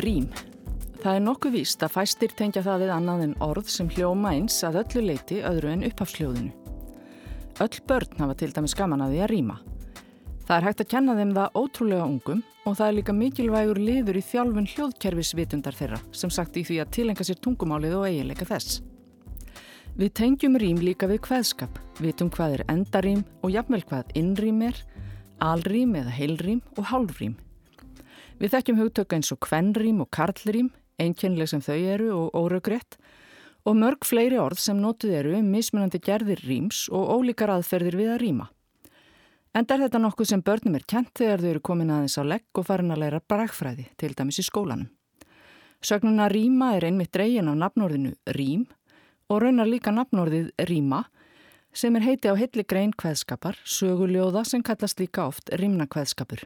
Rým. Það er nokkuð víst að fæstir tengja það við annað en orð sem hljóma eins að öllu leiti öðru en upphafsljóðinu. Öll börn hafa til dæmis gaman að því að rýma. Það er hægt að kenna þeim það ótrúlega ungum og það er líka mikilvægur liður í þjálfun hljóðkerfisvitundar þeirra sem sagt í því að tilenga sér tungumálið og eiginleika þess. Við tengjum rým líka við hvaðskap, vitum hvað er endarým og jafnvel hvað innrým er, alrým eða heilrým og hálfrým. Við þekkjum hugtöka eins og kvennrým og karlrým, einkennlega sem þau eru og óröggrétt og mörg fleiri orð sem notuð eru um mismunandi gerðir rýms og ólíkar aðferðir við að rýma. Enda er þetta nokkuð sem börnum er kent þegar þau eru komin aðeins á legg og farin að læra brakfræði, til dæmis í skólanum. Sögnuna rýma er einmitt dreygin á nafnórðinu rým og raunar líka nafnórðið rýma sem er heiti á heitli grein kveðskapar, söguljóða sem kallast líka oft rýmna kveðskapur.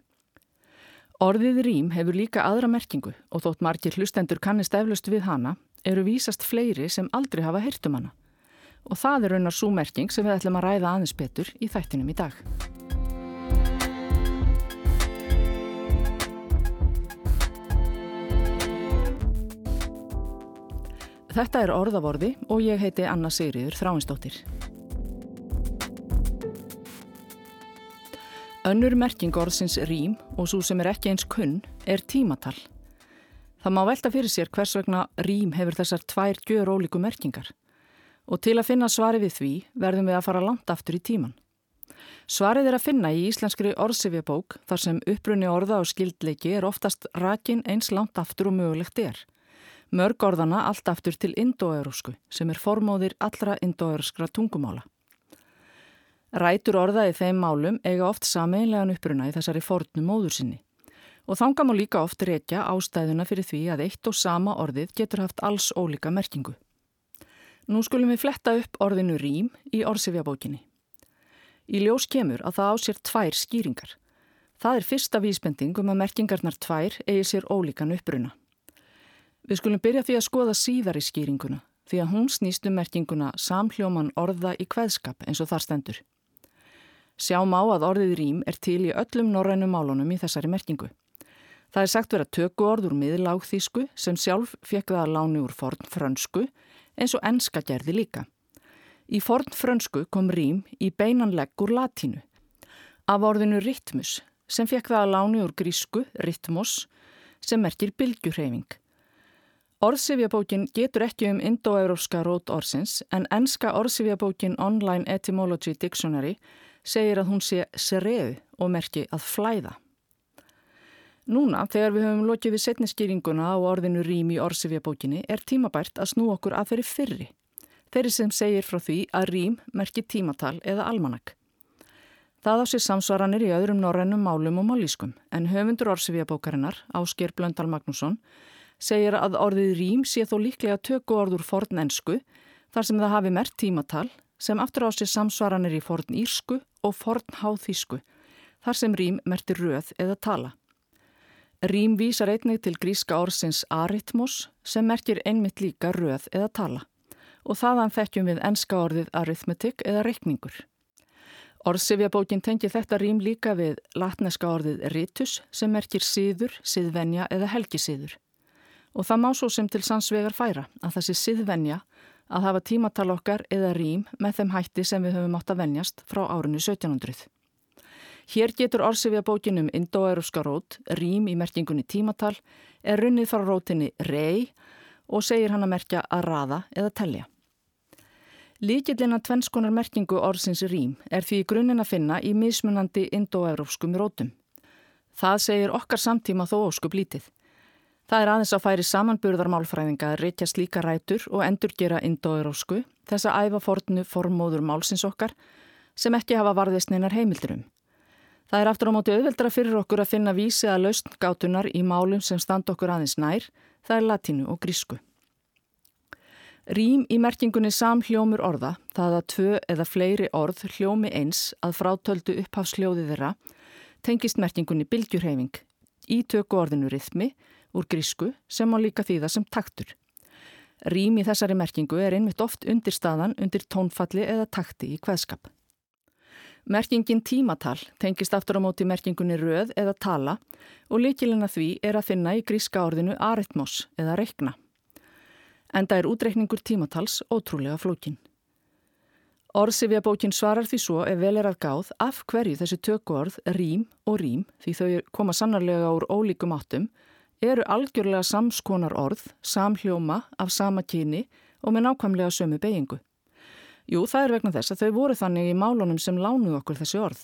Orðið rým hefur líka aðra merkingu og þótt margir hlustendur kannist eflust við hana eru vísast fleiri sem aldrei hafa heyrt um hana. Og það er raunar svo merking sem við ætlum að ræða aðeins betur í þættinum í dag. Þetta er orðavorði og ég heiti Anna Sigriður Þráinsdóttir. Önnur merking orðsins rým og svo sem er ekki eins kunn er tímatal. Það má velta fyrir sér hvers vegna rým hefur þessar tvær gjör ólíku merkingar. Og til að finna svari við því verðum við að fara langt aftur í tíman. Svarið er að finna í íslenskri orðsifjabók þar sem upprunni orða og skildleiki er oftast rakin eins langt aftur og mögulegt er. Mörg orðana allt aftur til indoeurusku sem er formóðir allra indoeuruskra tungumála. Rætur orða í þeim málum eiga oft sameinlegan uppruna í þessari fornu móður sinni. Og þanga má líka oft reykja ástæðuna fyrir því að eitt og sama orðið getur haft alls ólíka merkingu. Nú skulum við fletta upp orðinu rým í orðsifjabókinni. Í ljós kemur að það á sér tvær skýringar. Það er fyrsta vísbending um að merkingarnar tvær eigi sér ólíkan uppruna. Við skulum byrja því að skoða síðar í skýringuna því að hún snýst um merkinguna samhljóman orða í kveðskap eins og þar stendur. Sjáum á að orðið rým er til í öllum norrænum málunum í þessari merkingu. Það er sagt vera töku orð úr miðlágþísku sem sjálf fekk það að láni úr forn frönsku eins og enska gerði líka. Í forn frönsku kom rým í beinanlegg úr latínu. Af orðinu ritmus sem fekk það að láni úr grísku, ritmos, sem merkir bylgjurheyfing. Orðsifjabókin getur ekki um indoeurópska rót orðsins en enska orðsifjabókin Online Etymology Dictionary segir að hún sé sereu og merki að flæða. Núna, þegar við höfum lokið við setniskýringuna á orðinu rým í orðsifjabókinni, er tímabært að snú okkur að þeirri fyrri. Þeirri sem segir frá því að rým merki tímatal eða almanak. Það á sér samsvaranir í öðrum norrænum málum og málískum, en höfundur orðsifjabókarinnar, Ásker Blöndal Magnússon, segir að orðið rým sé þó líklega töku orður forn ensku, þar sem það hafi mert tímatal, sem aftur á sér samsvaranir í forn írsku og forn háþísku, þar sem rým mertir röð eða tala. Rým vísar einnig til gríska orðsins aritmos sem merkir einmitt líka röð eða tala og þaðan þekkjum við enska orðið arithmetic eða reikningur. Orðsifjabókin tengi þetta rým líka við latneska orðið ritus sem merkir síður, síðvenja eða helgisíður. Og það má svo sem til sannsvegar færa að þessi síðvenja að hafa tímatal okkar eða rým með þeim hætti sem við höfum átt að venjast frá árinu 1700. Hér getur orsifja bókin um indoeuruska rót, rým í merkingunni tímatal, er runnið frá rótinni rei og segir hann að merkja að raða eða telja. Líkillin að tvennskonar merkingu orðsins rým er því grunninn að finna í mismunandi indoeurópskum rótum. Það segir okkar samtíma þó óskup lítið. Það er aðeins að færi samanburðarmálfræðinga að reykja slíka rætur og endurgera indoeurópsku, þess að æfa fornu formóður málsins okkar sem ekki hafa varðist neinar heimildurum. Það er aftur á móti auðveldra fyrir okkur að finna vísi að lausn gátunar í málum sem stand okkur aðeins nær, það er latínu og grísku. Rým í merkingunni samhljómur orða, það að tvö eða fleiri orð hljómi eins að frátöldu upphafsljóði þeirra, tengist merkingunni bylgjurheyfing, í töku orðinu rithmi úr grísku sem á líka þýða sem taktur. Rým í þessari merkingu er einmitt oft undir staðan undir tónfalli eða takti í hveðskap. Merkingin tímatal tengist aftur á móti merkingunni röð eða tala og líkilina því er að finna í gríska orðinu aritmos eða reikna. Enda er útreikningur tímatals ótrúlega flókin. Orðsifja bókin svarar því svo ef vel er að gáð af hverju þessi tökku orð rým og rým því þau koma sannarlega úr ólíkum áttum eru algjörlega samskonar orð, samhljóma af sama kyni og með nákvæmlega sömu beigingu. Jú, það er vegna þess að þau voru þannig í málunum sem lánuð okkur þessi orð.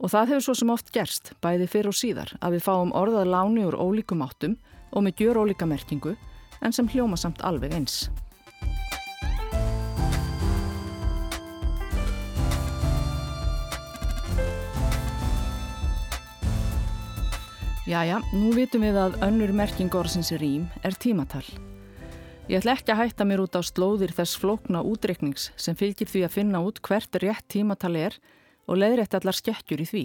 Og það hefur svo sem oft gerst, bæði fyrr og síðar, að við fáum orðað lánu úr ólíkum áttum og með gjör ólíka merkingu, en sem hljóma samt alveg eins. Jæja, nú vitum við að önnur merking orðsins rým er tímatal. Ég ætla ekki að hætta mér út á slóðir þess flókna útreiknings sem fylgir því að finna út hvert rétt tímatali er og leiðrætt allar skekkjur í því.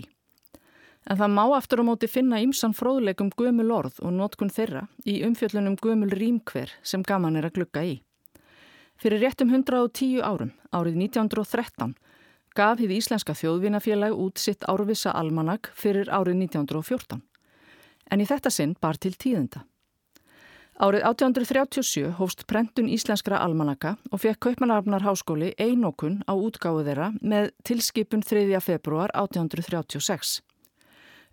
En það má aftur á móti finna ymsan fróðleikum gömul orð og notkun þeirra í umfjöllunum gömul rýmkver sem gaman er að glugga í. Fyrir réttum 110 árum, árið 1913, gaf hið Íslenska þjóðvinafélag út sitt árvisa almanag fyrir árið 1914. En í þetta sinn bar til tíðenda. Árið 1837 hófst prentun íslenskra almanaka og fekk Kaupmannarfnar háskóli einokun á útgáðu þeirra með tilskipun 3. februar 1836.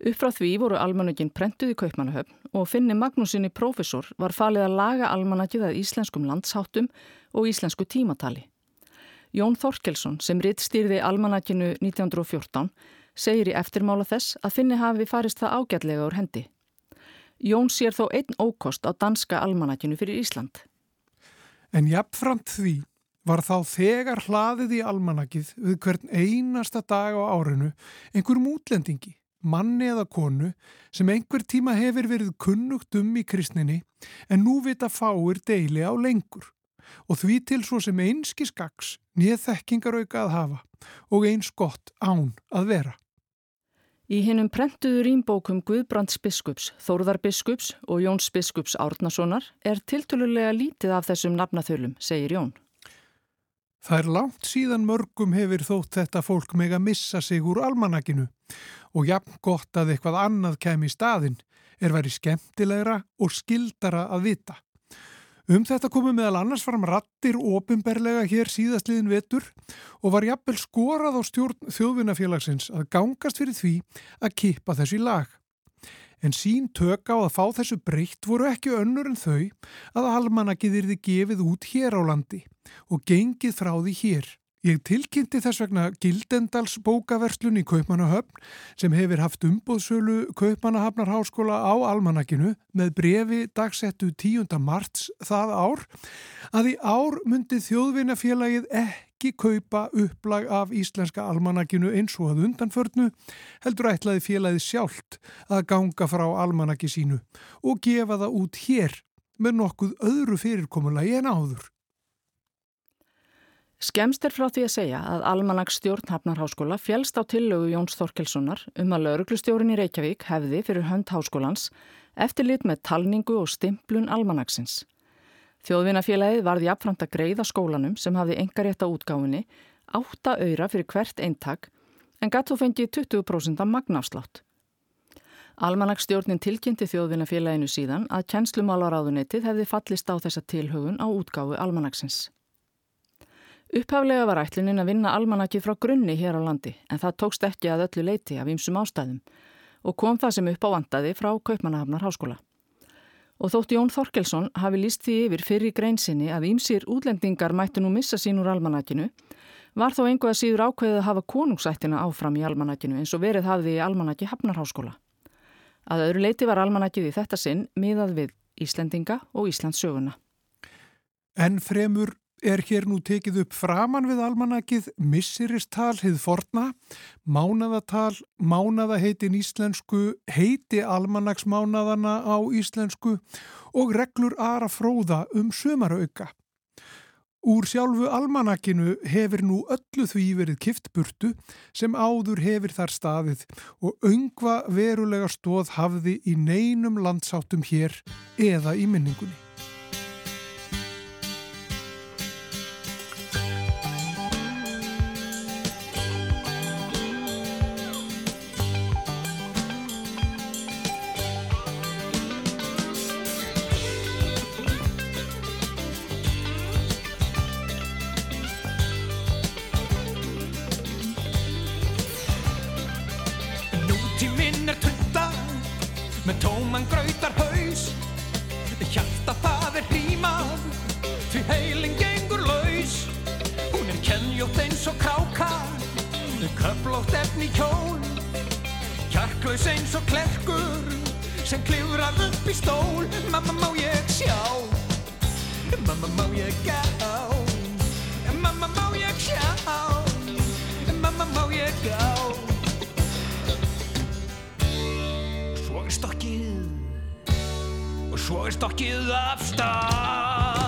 Upp frá því voru almanakinn prentuð í Kaupmannahöfn og finni Magnúsinni profesor var falið að laga almanakið að íslenskum landsháttum og íslensku tímatali. Jón Þorkelsson sem ritt stýrði almanakinu 1914 segir í eftirmála þess að finni hafi farist það ágætlega úr hendi. Jón sér þó einn ókost á danska almanakinu fyrir Ísland. En jafnframt því var þá þegar hlaðið í almanakið við hvern einasta dag á árinu einhverjum útlendingi, manni eða konu sem einhver tíma hefur verið kunnugt um í kristninni en nú vita fáir deili á lengur og því til svo sem einski skaks nýð þekkingarauka að hafa og eins gott án að vera. Í hinnum prentuðu rýmbókum Guðbrands biskups, Þórðar biskups og Jóns biskups Árnasonar er tiltölulega lítið af þessum nafnaþölum, segir Jón. Það er langt síðan mörgum hefur þótt þetta fólk meg að missa sig úr almanakinu og jafn gott að eitthvað annað kem í staðin er verið skemmtilegra og skildara að vita. Um þetta komu meðal annars fram rattir ofinberlega hér síðastliðin vetur og var jafnvel skorað á stjórn þjóðvinnafélagsins að gangast fyrir því að kippa þessu í lag. En sín tökka á að fá þessu breytt voru ekki önnur en þau að almanakið yrði gefið út hér á landi og gengið frá því hér. Ég tilkynnti þess vegna Gildendals bókaverslun í Kaupmannahöfn sem hefur haft umbóðsölu Kaupmannahafnarháskóla á almanakinu með brefi dagsettu 10. marts það ár að í ár myndi þjóðvinafélagið ekki kaupa upplag af íslenska almanakinu eins og að undanförnu heldur ætlaði félagið sjálft að ganga frá almanaki sínu og gefa það út hér með nokkuð öðru fyrirkomulagi en áður. Skemst er frá því að segja að Almanags stjórn Hafnarháskóla fjælst á tillögu Jóns Þorkelssonar um að lauruglustjórun í Reykjavík hefði fyrir hönd háskólans eftirlit með talningu og stimplun Almanagsins. Þjóðvinafélagið varði jafnframt að greiða skólanum sem hafði engarétta útgáfinni átta öyra fyrir hvert eintak en gatt þú fengið 20% af magnafslátt. Almanagsstjórnin tilkynnti þjóðvinafélaginu síðan að kjenslumálaráðunetið hefði fallist á þessa tilhögun á útgáfu Almanagsins. Upphaflega var ætlunin að vinna almanakið frá grunni hér á landi en það tókst ekki að öllu leiti af ýmsum ástæðum og kom það sem upp á vandaði frá Kaupmannahafnar háskóla. Og þótt Jón Þorkelsson hafi líst því yfir fyrir greinsinni að ýmsir útlendingar mættu nú missa sín úr almanakinu var þó einhvað síður ákveðið að hafa konungsættina áfram í almanakinu eins og verið hafði í almanaki Hafnarháskóla. Að öðru leiti var almanakið í þetta sinn miðað við Íslendinga og Íslands söguna. En fremur er hér nú tekið upp framann við almanakið missiristal hið forna, mánadatal, mánadaheitin íslensku, heiti almanaksmánadana á íslensku og reglur aðra fróða um sömarauka. Úr sjálfu almanakinu hefur nú öllu því verið kiftburtu sem áður hefur þar staðið og öngva verulega stóð hafði í neinum landsáttum hér eða í minningunni. Köflótt efni kjól. Kjarklaus eins og klerkur Sem klifrar upp í stól. Mamma má ég sjá? Mamma má ég gá? Mamma má ég sjá? Mamma má ég gá? Svo er stokkið. Og svo er stokkið af stað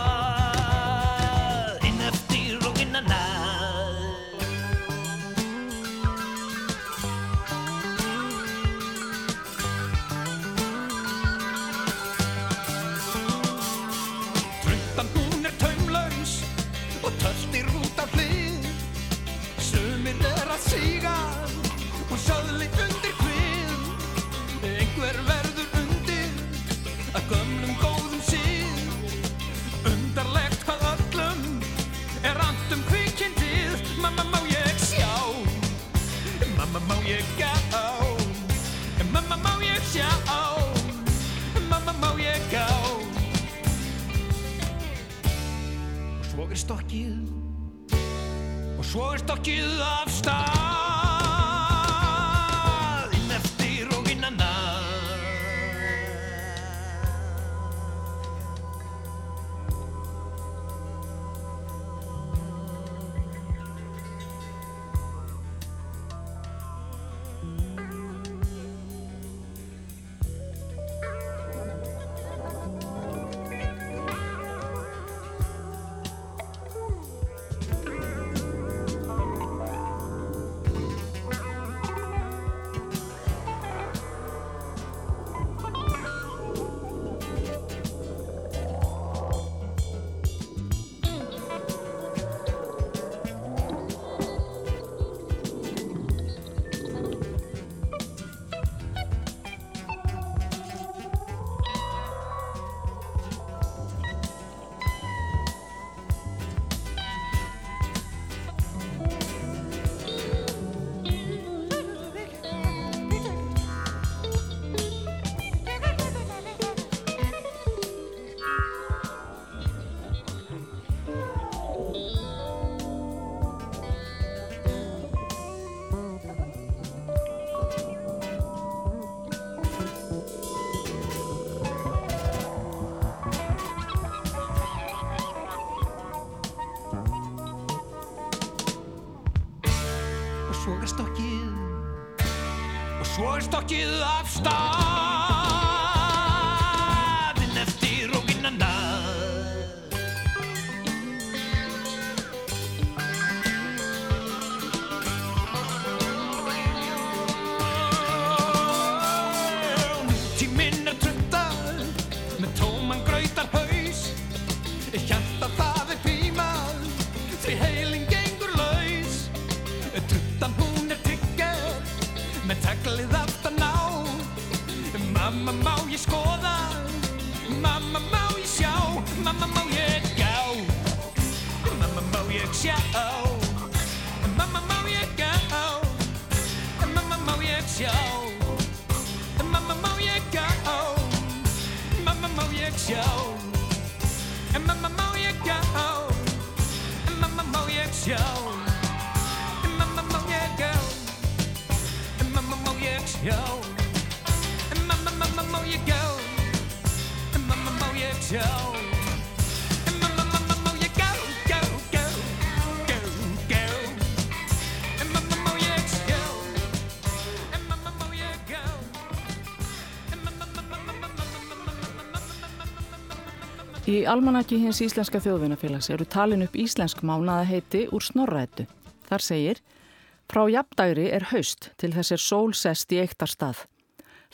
sígan og sjáðu leitt undir Svo er stokkið af stað. naglið aftan á Mamma má ég skoða Mamma má ég sjá Mamma má ég gá Mamma má ég sjá Mamma má ég gá Mamma má ég sjá Mamma má ég gá Mamma má ég sjá Mamma má ég gá Mamma má ég sjá Í almanaki hins Íslenska þjóðvinnafélags eru talin upp íslensk mánaða heiti úr snorrætu. Þar segir, frá jafndægri er haust til þess er sól sest í eittar stað.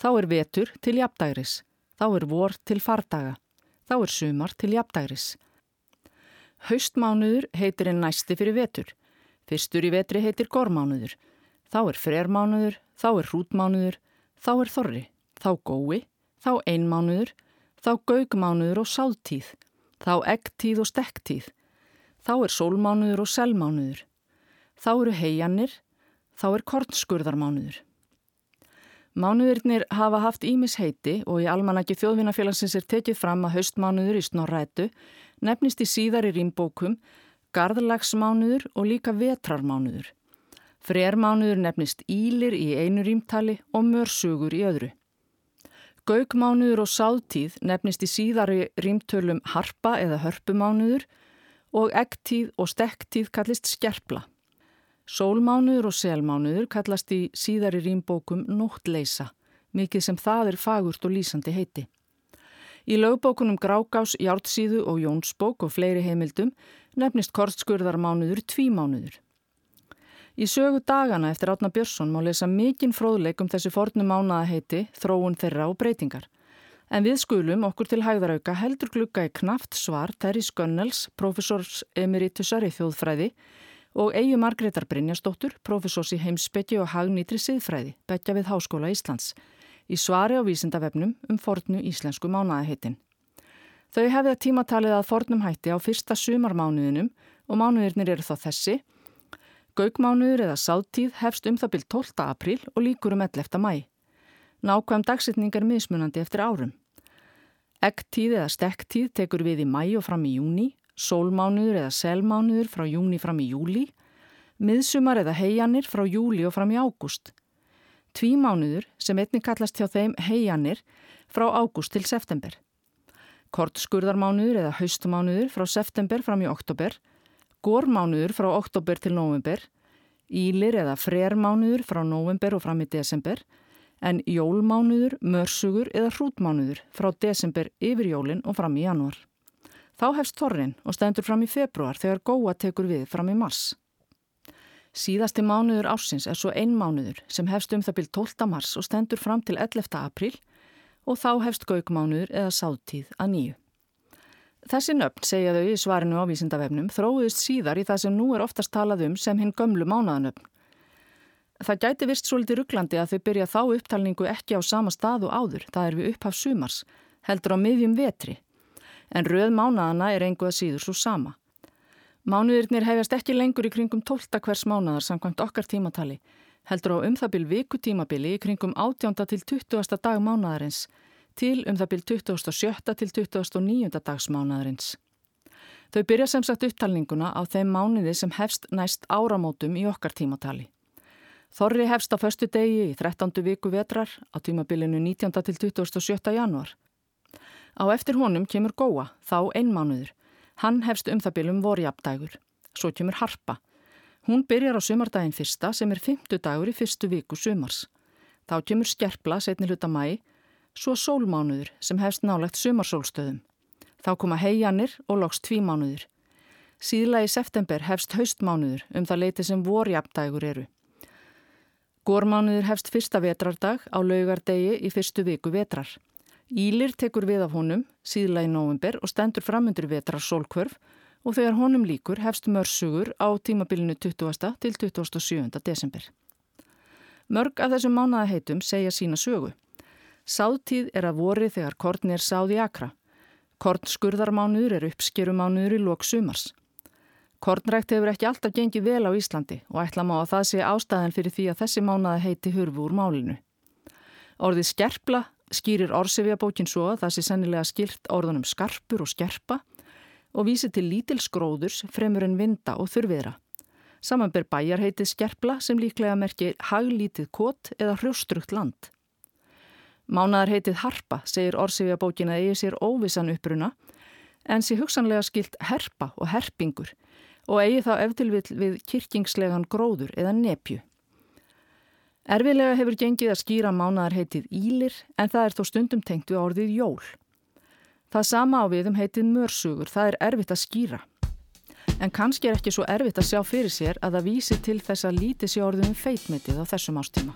Þá er vetur til jafndægris, þá er vor til fardaga, þá er sumar til jafndægris. Haustmánuður heitir einn næsti fyrir vetur, fyrstur í vetri heitir gormánuður, þá er frermánuður, þá er hrútmánuður, þá er þorri, þá gói, þá einmánuður, þá gaugmánuður og sáltíð, þá eggtíð og stekktíð, þá er sólmánuður og selmánuður, þá eru heiannir, þá er kornskurðarmánuður. Mánuðurnir hafa haft ímis heiti og í almanaki þjóðvinnafélagsins er tekið fram að haustmánuður í snorrætu nefnist í síðari rýmbókum garðlagsmánuður og líka vetrarmánuður. Frermánuður nefnist ílir í einu rýmtali og mörsugur í öðru. Gaugmánuður og sáðtíð nefnist í síðari rýmtölum harpa eða hörpumánuður og eggtíð og stekktíð kallist skerpla. Sólmánuður og selmánuður kallast í síðari rýmbókum nóttleisa, mikið sem það er fagurt og lýsandi heiti. Í lögbókunum Grágás, Jártsíðu og Jónsbók og fleiri heimildum nefnist kortskurðarmánuður tvímánuður. Í sögu dagana eftir Átna Björnsson má lesa mikinn fróðleik um þessi fornu mánaðaheiti, þróun þeirra og breytingar. En við skulum okkur til hægðarauka heldur glukka í knaft svar Terri Skönnels, professors emeritusar í þjóðfræði og Eyju Margreðar Brynjastóttur, professors í heimsbyggi og hagnýtri siðfræði, begja við Háskóla Íslands í svari á vísindavefnum um fornu íslensku mánaðaheitin. Þau hefði að tímatalið að fornum hætti á fyrsta sumarmánuðinum og mánuðirnir eru þá þessi. Gaugmánuður eða sátíð hefst um það byrj 12. apríl og líkur um 11. mæ. Nákvæm dagsetning er mismunandi eftir árum. Eggtíð eða stekktíð tekur við í mæ og fram í júni, sólmánuður eða selmánuður frá júni fram í júli, miðsumar eða heianir frá júli og fram í ágúst. Tvímánuður sem einnig kallast hjá þeim heianir frá ágúst til september. Kortskurðarmánuður eða haustmánuður frá september fram í oktober. Gormánuður frá oktober til november. Ílir eða frermánuður frá november og fram í desember. En jólmánuður, mörsugur eða hrútmánuður frá desember yfir jólinn og fram í janúar. Þá hefst þorrin og stendur fram í februar þegar góa tekur við fram í mars. Síðasti mánuður ásins er svo ein mánuður sem hefst um það byrj 12. mars og stendur fram til 11. april og þá hefst gaugmánuður eða sátíð að nýju. Þessi nöfn, segja þau í svarinu á vísindavefnum, þróðist síðar í það sem nú er oftast talað um sem hinn gömlu mánaðanöfn. Það gæti vist svolítið rugglandi að þau byrja þá upptalningu ekki á sama stað og áður, það er við upphaf sumars, heldur á miðjum vetri, en röð mánaðana er einhvað síður svo sama. Mánuðirnir hefjast ekki lengur í kringum 12. hvers mánuðar samkvæmt okkar tímatali, heldur á um það byl vikutímabili í kringum 18. til 20. dag mánuðarins, til um það byl 27. til 29. dags mánuðarins. Þau byrja sem sagt upptalninguna á þeim mánuði sem hefst næst áramótum í okkar tímatali. Þorri hefst á förstu degi í 13. viku vetrar á tímabilinu 19. til 27. januar. Á eftir honum kemur góa, þá einmánuður, Hann hefst um það bylum vorjapdægur. Svo kemur harpa. Hún byrjar á sumardaginn fyrsta sem er fymtu dagur í fyrstu viku sumars. Þá kemur skerpla setni hluta mæ, svo sólmánuður sem hefst nálegt sumarsólstöðum. Þá koma heianir og loks tvímánuður. Síðla í september hefst haustmánuður um það leiti sem vorjapdægur eru. Gormánuður hefst fyrsta vetrardag á laugardegi í fyrstu viku vetrar. Ílir tekur við af honum síðla í november og stendur framundur vetrar sólkvörf og þegar honum líkur hefst mörsugur á tímabilinu 20. til 27. desember. Mörg af þessum mánadaheitum segja sína sögu. Sáðtíð er að vori þegar kortni er sáð í akra. Kornskurðarmánuður er uppskerumánuður í lok sumars. Kornrækt hefur ekki alltaf gengið vel á Íslandi og ætla má að það sé ástæðan fyrir því að þessi mánadaheiti hurfu úr málinu. Orðið skerpla skýrir orsefjabókin svo að það sé sennilega skilt orðunum skarpur og skerpa og vísi til lítilskróðurs fremur en vinda og þurfiðra. Samanber bæjar heitið skerpla sem líklega merkir haglítið kott eða hrjóstrukt land. Mánaðar heitið harpa segir orsefjabókin að eigi sér óvissan uppruna en sé hugsanlega skilt herpa og herpingur og eigi þá eftirvill við kirkingslegan gróður eða nepju. Erfilega hefur gengið að skýra mánaðar heitið ílir en það er þó stundum tengt við orðið jól. Það sama á við um heitið mörsugur, það er erfitt að skýra. En kannski er ekki svo erfitt að sjá fyrir sér að það vísi til þess að lítið sé orðum feitmetið á þessum ástíma.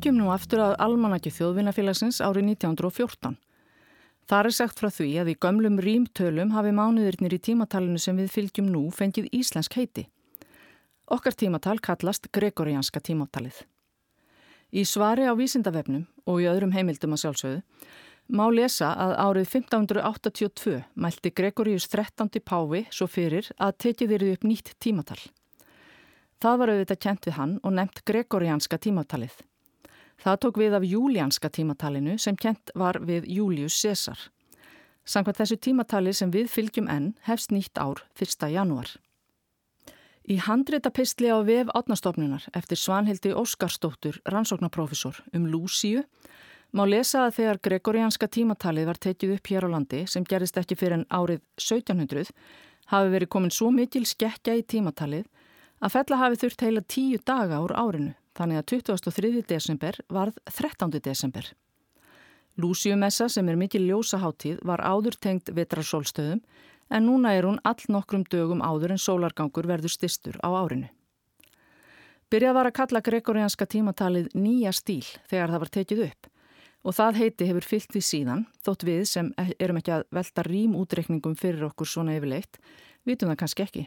Víkjum nú aftur að almanaki þjóðvinnafélagsins árið 1914. Það er sagt frá því að í gömlum rýmtölum hafi mánuðirnir í tímatalinu sem við fylgjum nú fengið íslensk heiti. Okkar tímatal kallast gregorianska tímatalið. Í svari á vísindavefnum og í öðrum heimildum að sjálfsögðu má lesa að árið 1582 mælti Gregorius 13. Páfi svo fyrir að tekið verið upp nýtt tímatal. Það var auðvitað kent við hann og nefnt Gregorianska tímatalið. Það tók við af júlianska tímatalinu sem kent var við Július Cæsar. Samkvæmt þessu tímatali sem við fylgjum enn hefst nýtt ár 1. janúar. Í handreita pistli á vef átnastofnunar eftir Svanhildi Óskarstóttur, rannsóknarprofessor um Lúsíu má lesa að þegar gregorianska tímatalið var tekið upp hér á landi sem gerist ekki fyrir en árið 1700 hafi verið komin svo mikil skekkja í tímatalið að fella hafi þurft heila tíu daga úr árinu þannig að 23. desember varð 13. desember. Lúsíumessa sem er mikil ljósaháttíð var áður tengt vetrarsólstöðum en núna er hún all nokkrum dögum áður en sólargangur verður stistur á árinu. Byrjað var að kalla gregorianska tímatalið nýja stíl þegar það var tekið upp og það heiti hefur fyllt því síðan, þótt við sem erum ekki að velta rýmútreikningum fyrir okkur svona yfirleitt, vitum það kannski ekki.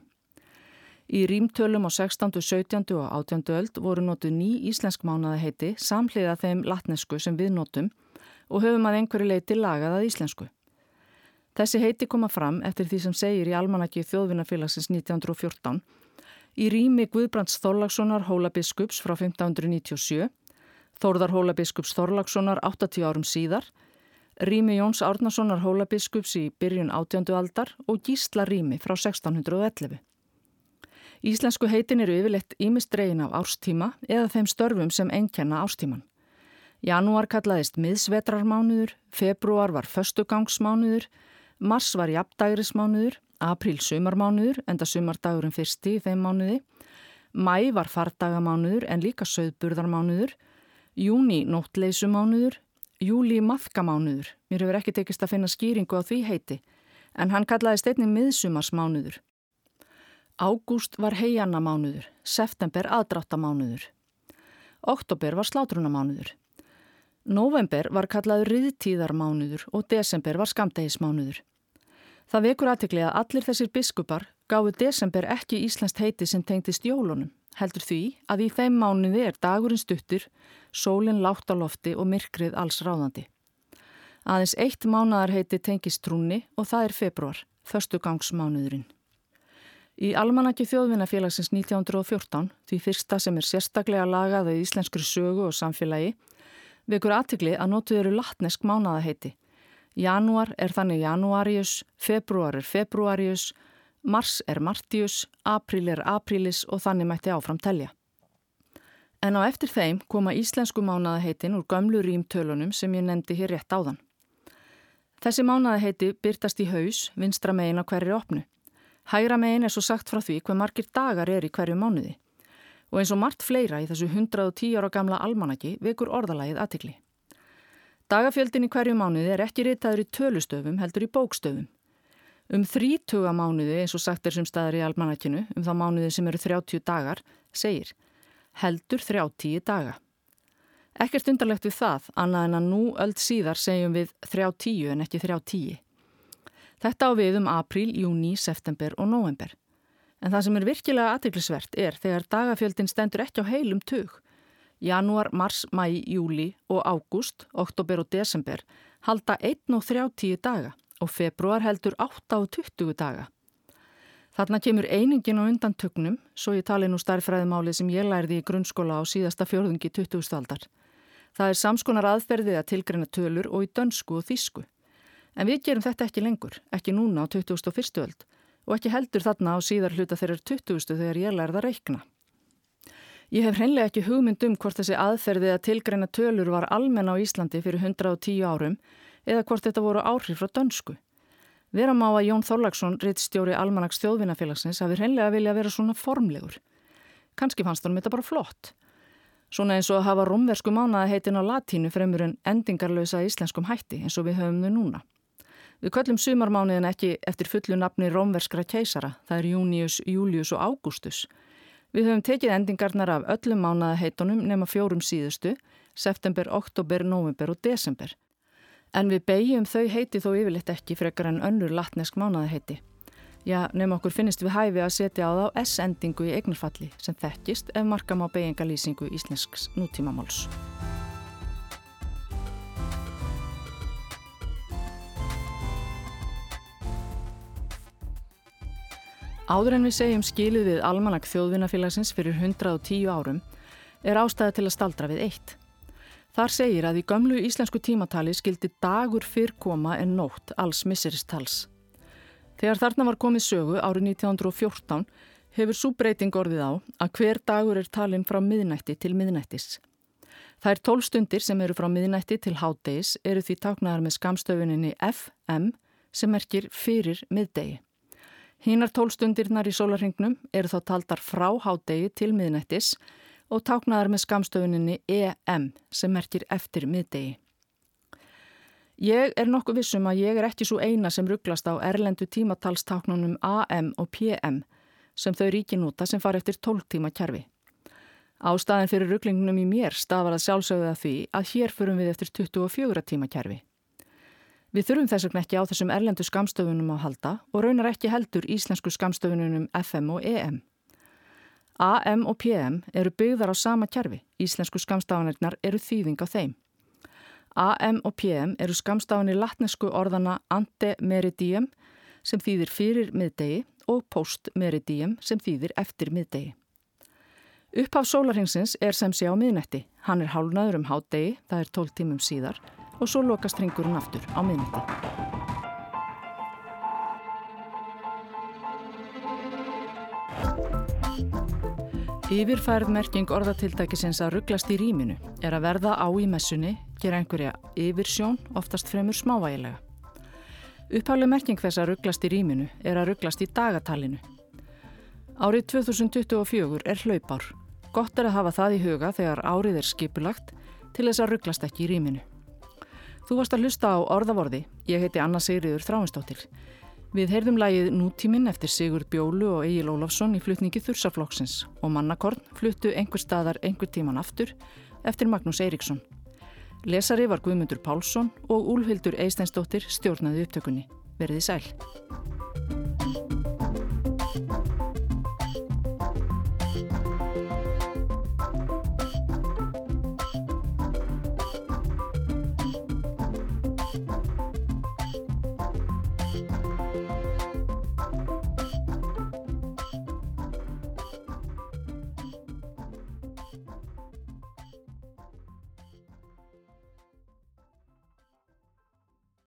Í rýmtölum á 16., 17. og 18. öld voru notuð ný íslensk mánaða heiti samhliða þeim latnesku sem við notum og höfum að einhverju leiti lagað að íslensku. Þessi heiti koma fram eftir því sem segir í almanaki þjóðvinnafélagsins 1914 í rými Guðbrands Þorlagssonar Hólabiskups frá 1597 Þórðar Hólabiskups Þorlagssonar 80 árum síðar, Rými Jóns Árnasonar Hólabiskups í byrjun 18. aldar og Gísla Rými frá 1611. Íslensku heitin eru yfirleitt ímist dregin af árstíma eða þeim störfum sem einnkenna árstíman. Janúar kallaðist miðsvetrarmánuður, februar var föstugangsmánuður, mars var jafndægrismánuður, april sumarmánuður, enda sumardagurinn fyrsti í þeim mánuði, mæ var fardagamánuður en líka söðburðarmánuður, Júni nóttleisumánuður, júli maðkamánuður. Mér hefur ekki tekist að finna skýringu á því heiti, en hann kallaði steinni miðsumarsmánuður. Ágúst var heiannamánuður, september aðdráttamánuður. Oktober var slátrunamánuður. November var kallaður riðtíðarmánuður og desember var skamdegismánuður. Það vekur aðtekli að allir þessir biskupar gáðu desember ekki Íslands heiti sem tengtist jólunum heldur því að í þeim mánuði er dagurinn stuttur, sólinn látt á lofti og myrkrið alls ráðandi. Aðeins eitt mánadarheiti tengist trúni og það er februar, förstugangsmánuðurinn. Í almanaki þjóðvinnafélagsins 1914, því fyrsta sem er sérstaklega lagað í íslenskri sögu og samfélagi, vekur aðtikli að notuð eru latnesk mánadarheiti. Janúar er þannig janúarius, februar er februarius, Mars er Martius, April er Aprilis og þannig mætti áfram telja. En á eftir þeim koma íslensku mánaðaheitin úr gömlu rýmtölunum sem ég nefndi hér rétt áðan. Þessi mánaðaheiti byrtast í haus, vinstra megin á hverju opnu. Hægra megin er svo sagt frá því hver margir dagar er í hverju mánuði. Og eins og margt fleira í þessu 110 ára gamla almanaki vekur orðalagið aðtikli. Dagafjöldin í hverju mánuði er ekki ritaður í tölustöfum heldur í bókstöfum. Um þrítuga mánuði, eins og sagt er sem staðar í almanakinu, um þá mánuði sem eru 30 dagar, segir heldur 30 daga. Ekkert undarlegt við það, annað en að nú öll síðar segjum við 30 en ekki 30. Þetta á við um apríl, júni, september og november. En það sem er virkilega aðtiklisvert er þegar dagafjöldin stendur ekki á heilum tug. Janúar, mars, mæ, júli og ágúst, oktober og desember halda 1 og 30 daga og februar heldur 8 á 20 daga. Þarna kemur einingin á undan tögnum, svo ég tali nú starfræðimáli sem ég lærði í grunnskóla á síðasta fjörðungi 20. aldar. Það er samskonar aðferðið að tilgreina tölur og í dönsku og þísku. En við gerum þetta ekki lengur, ekki núna á 2001. öld og ekki heldur þarna á síðar hluta þeirrar 20. þegar ég lærði að reikna. Ég hef hreinlega ekki hugmynd um hvort þessi aðferðið að tilgreina tölur var almenn á Íslandi fyrir 110 árum eða hvort þetta voru áhrif frá dönsku. Vera má að Jón Þorlagsson, rittstjóri Almanags þjóðvinnafélagsins, hafi hreinlega vilja vera svona formlegur. Kanski fannst hann þetta bara flott. Svona eins og að hafa romversku mánaða heitin á latínu fremur en endingarlösa íslenskum hætti eins og við höfum þau núna. Við köllum sumarmániðin ekki eftir fullu nafni romverskra keisara, það er Június, Július og Ágústus. Við höfum tekið endingarnar af öllum mánaða heitunum nema fjórum síðustu, september, oktober, november og desember. En við beigjum þau heiti þó yfirleitt ekki frekar en önnur latnesk mánaði heiti. Já, nefnum okkur finnist við hæfi að setja á þá S-endingu í eignarfalli sem þekkist ef markam á beigingalýsingu íslensks nútímamáls. Áður en við segjum skilið við almanak þjóðvinnafélagsins fyrir 110 árum er ástæði til að staldra við eitt. Þar segir að í gömlu íslensku tímatali skildi dagur fyrr koma en nótt alls misseristals. Þegar þarna var komið sögu árið 1914 hefur svo breyting orðið á að hver dagur er talin frá miðnætti til miðnættis. Er tólstundir sem eru frá miðnætti til hátdeis eru því taknaðar með skamstöfuninni FM sem merkir fyrir miðdegi. Hínar tólstundirnar í sólarhengnum eru þá taldar frá hátdegi til miðnættis og táknaðar með skamstöfuninni EM sem merkir eftir miðdegi. Ég er nokkuð vissum að ég er ekki svo eina sem rugglast á erlendu tímatalstáknunum AM og PM sem þau ríkinúta sem far eftir 12 tíma kjærfi. Ástæðin fyrir rugglingunum í mér stafar að sjálfsögðu að því að hér förum við eftir 24 tíma kjærfi. Við þurfum þess vegna ekki á þessum erlendu skamstöfunum að halda og raunar ekki heldur íslensku skamstöfununum FM og EM. AM og PM eru byggðar á sama kjærfi. Íslensku skamstafanirnar eru þýðing á þeim. AM og PM eru skamstafanir latnesku orðana ante meridiem sem þýðir fyrir miðdegi og post meridiem sem þýðir eftir miðdegi. Upphaf sólarhengsins er sem sé á miðnetti. Hann er hálnaður um hátdegi, það er 12 tímum síðar og svo lokast ringurinn aftur á miðnetti. Yfirfærð merking orðatiltækisins að rugglast í rýminu er að verða á í messunni, gera einhverja yfirsjón, oftast fremur smávægilega. Upphálega merking þess að rugglast í rýminu er að rugglast í dagatalinu. Árið 2024 er hlaupár. Gott er að hafa það í huga þegar árið er skipulagt til þess að rugglast ekki í rýminu. Þú varst að hlusta á orðavorði. Ég heiti Anna Sigriður Þráinsdóttir. Við heyrðum lægið Nútíminn eftir Sigurd Bjólu og Egil Ólafsson í flutningi Þursaflokksins og Mannakorn fluttu einhver staðar einhver tíman aftur eftir Magnús Eiríksson. Lesari var Guðmundur Pálsson og Úlhildur Eisteinsdóttir stjórnaði upptökunni. Verðið sæl.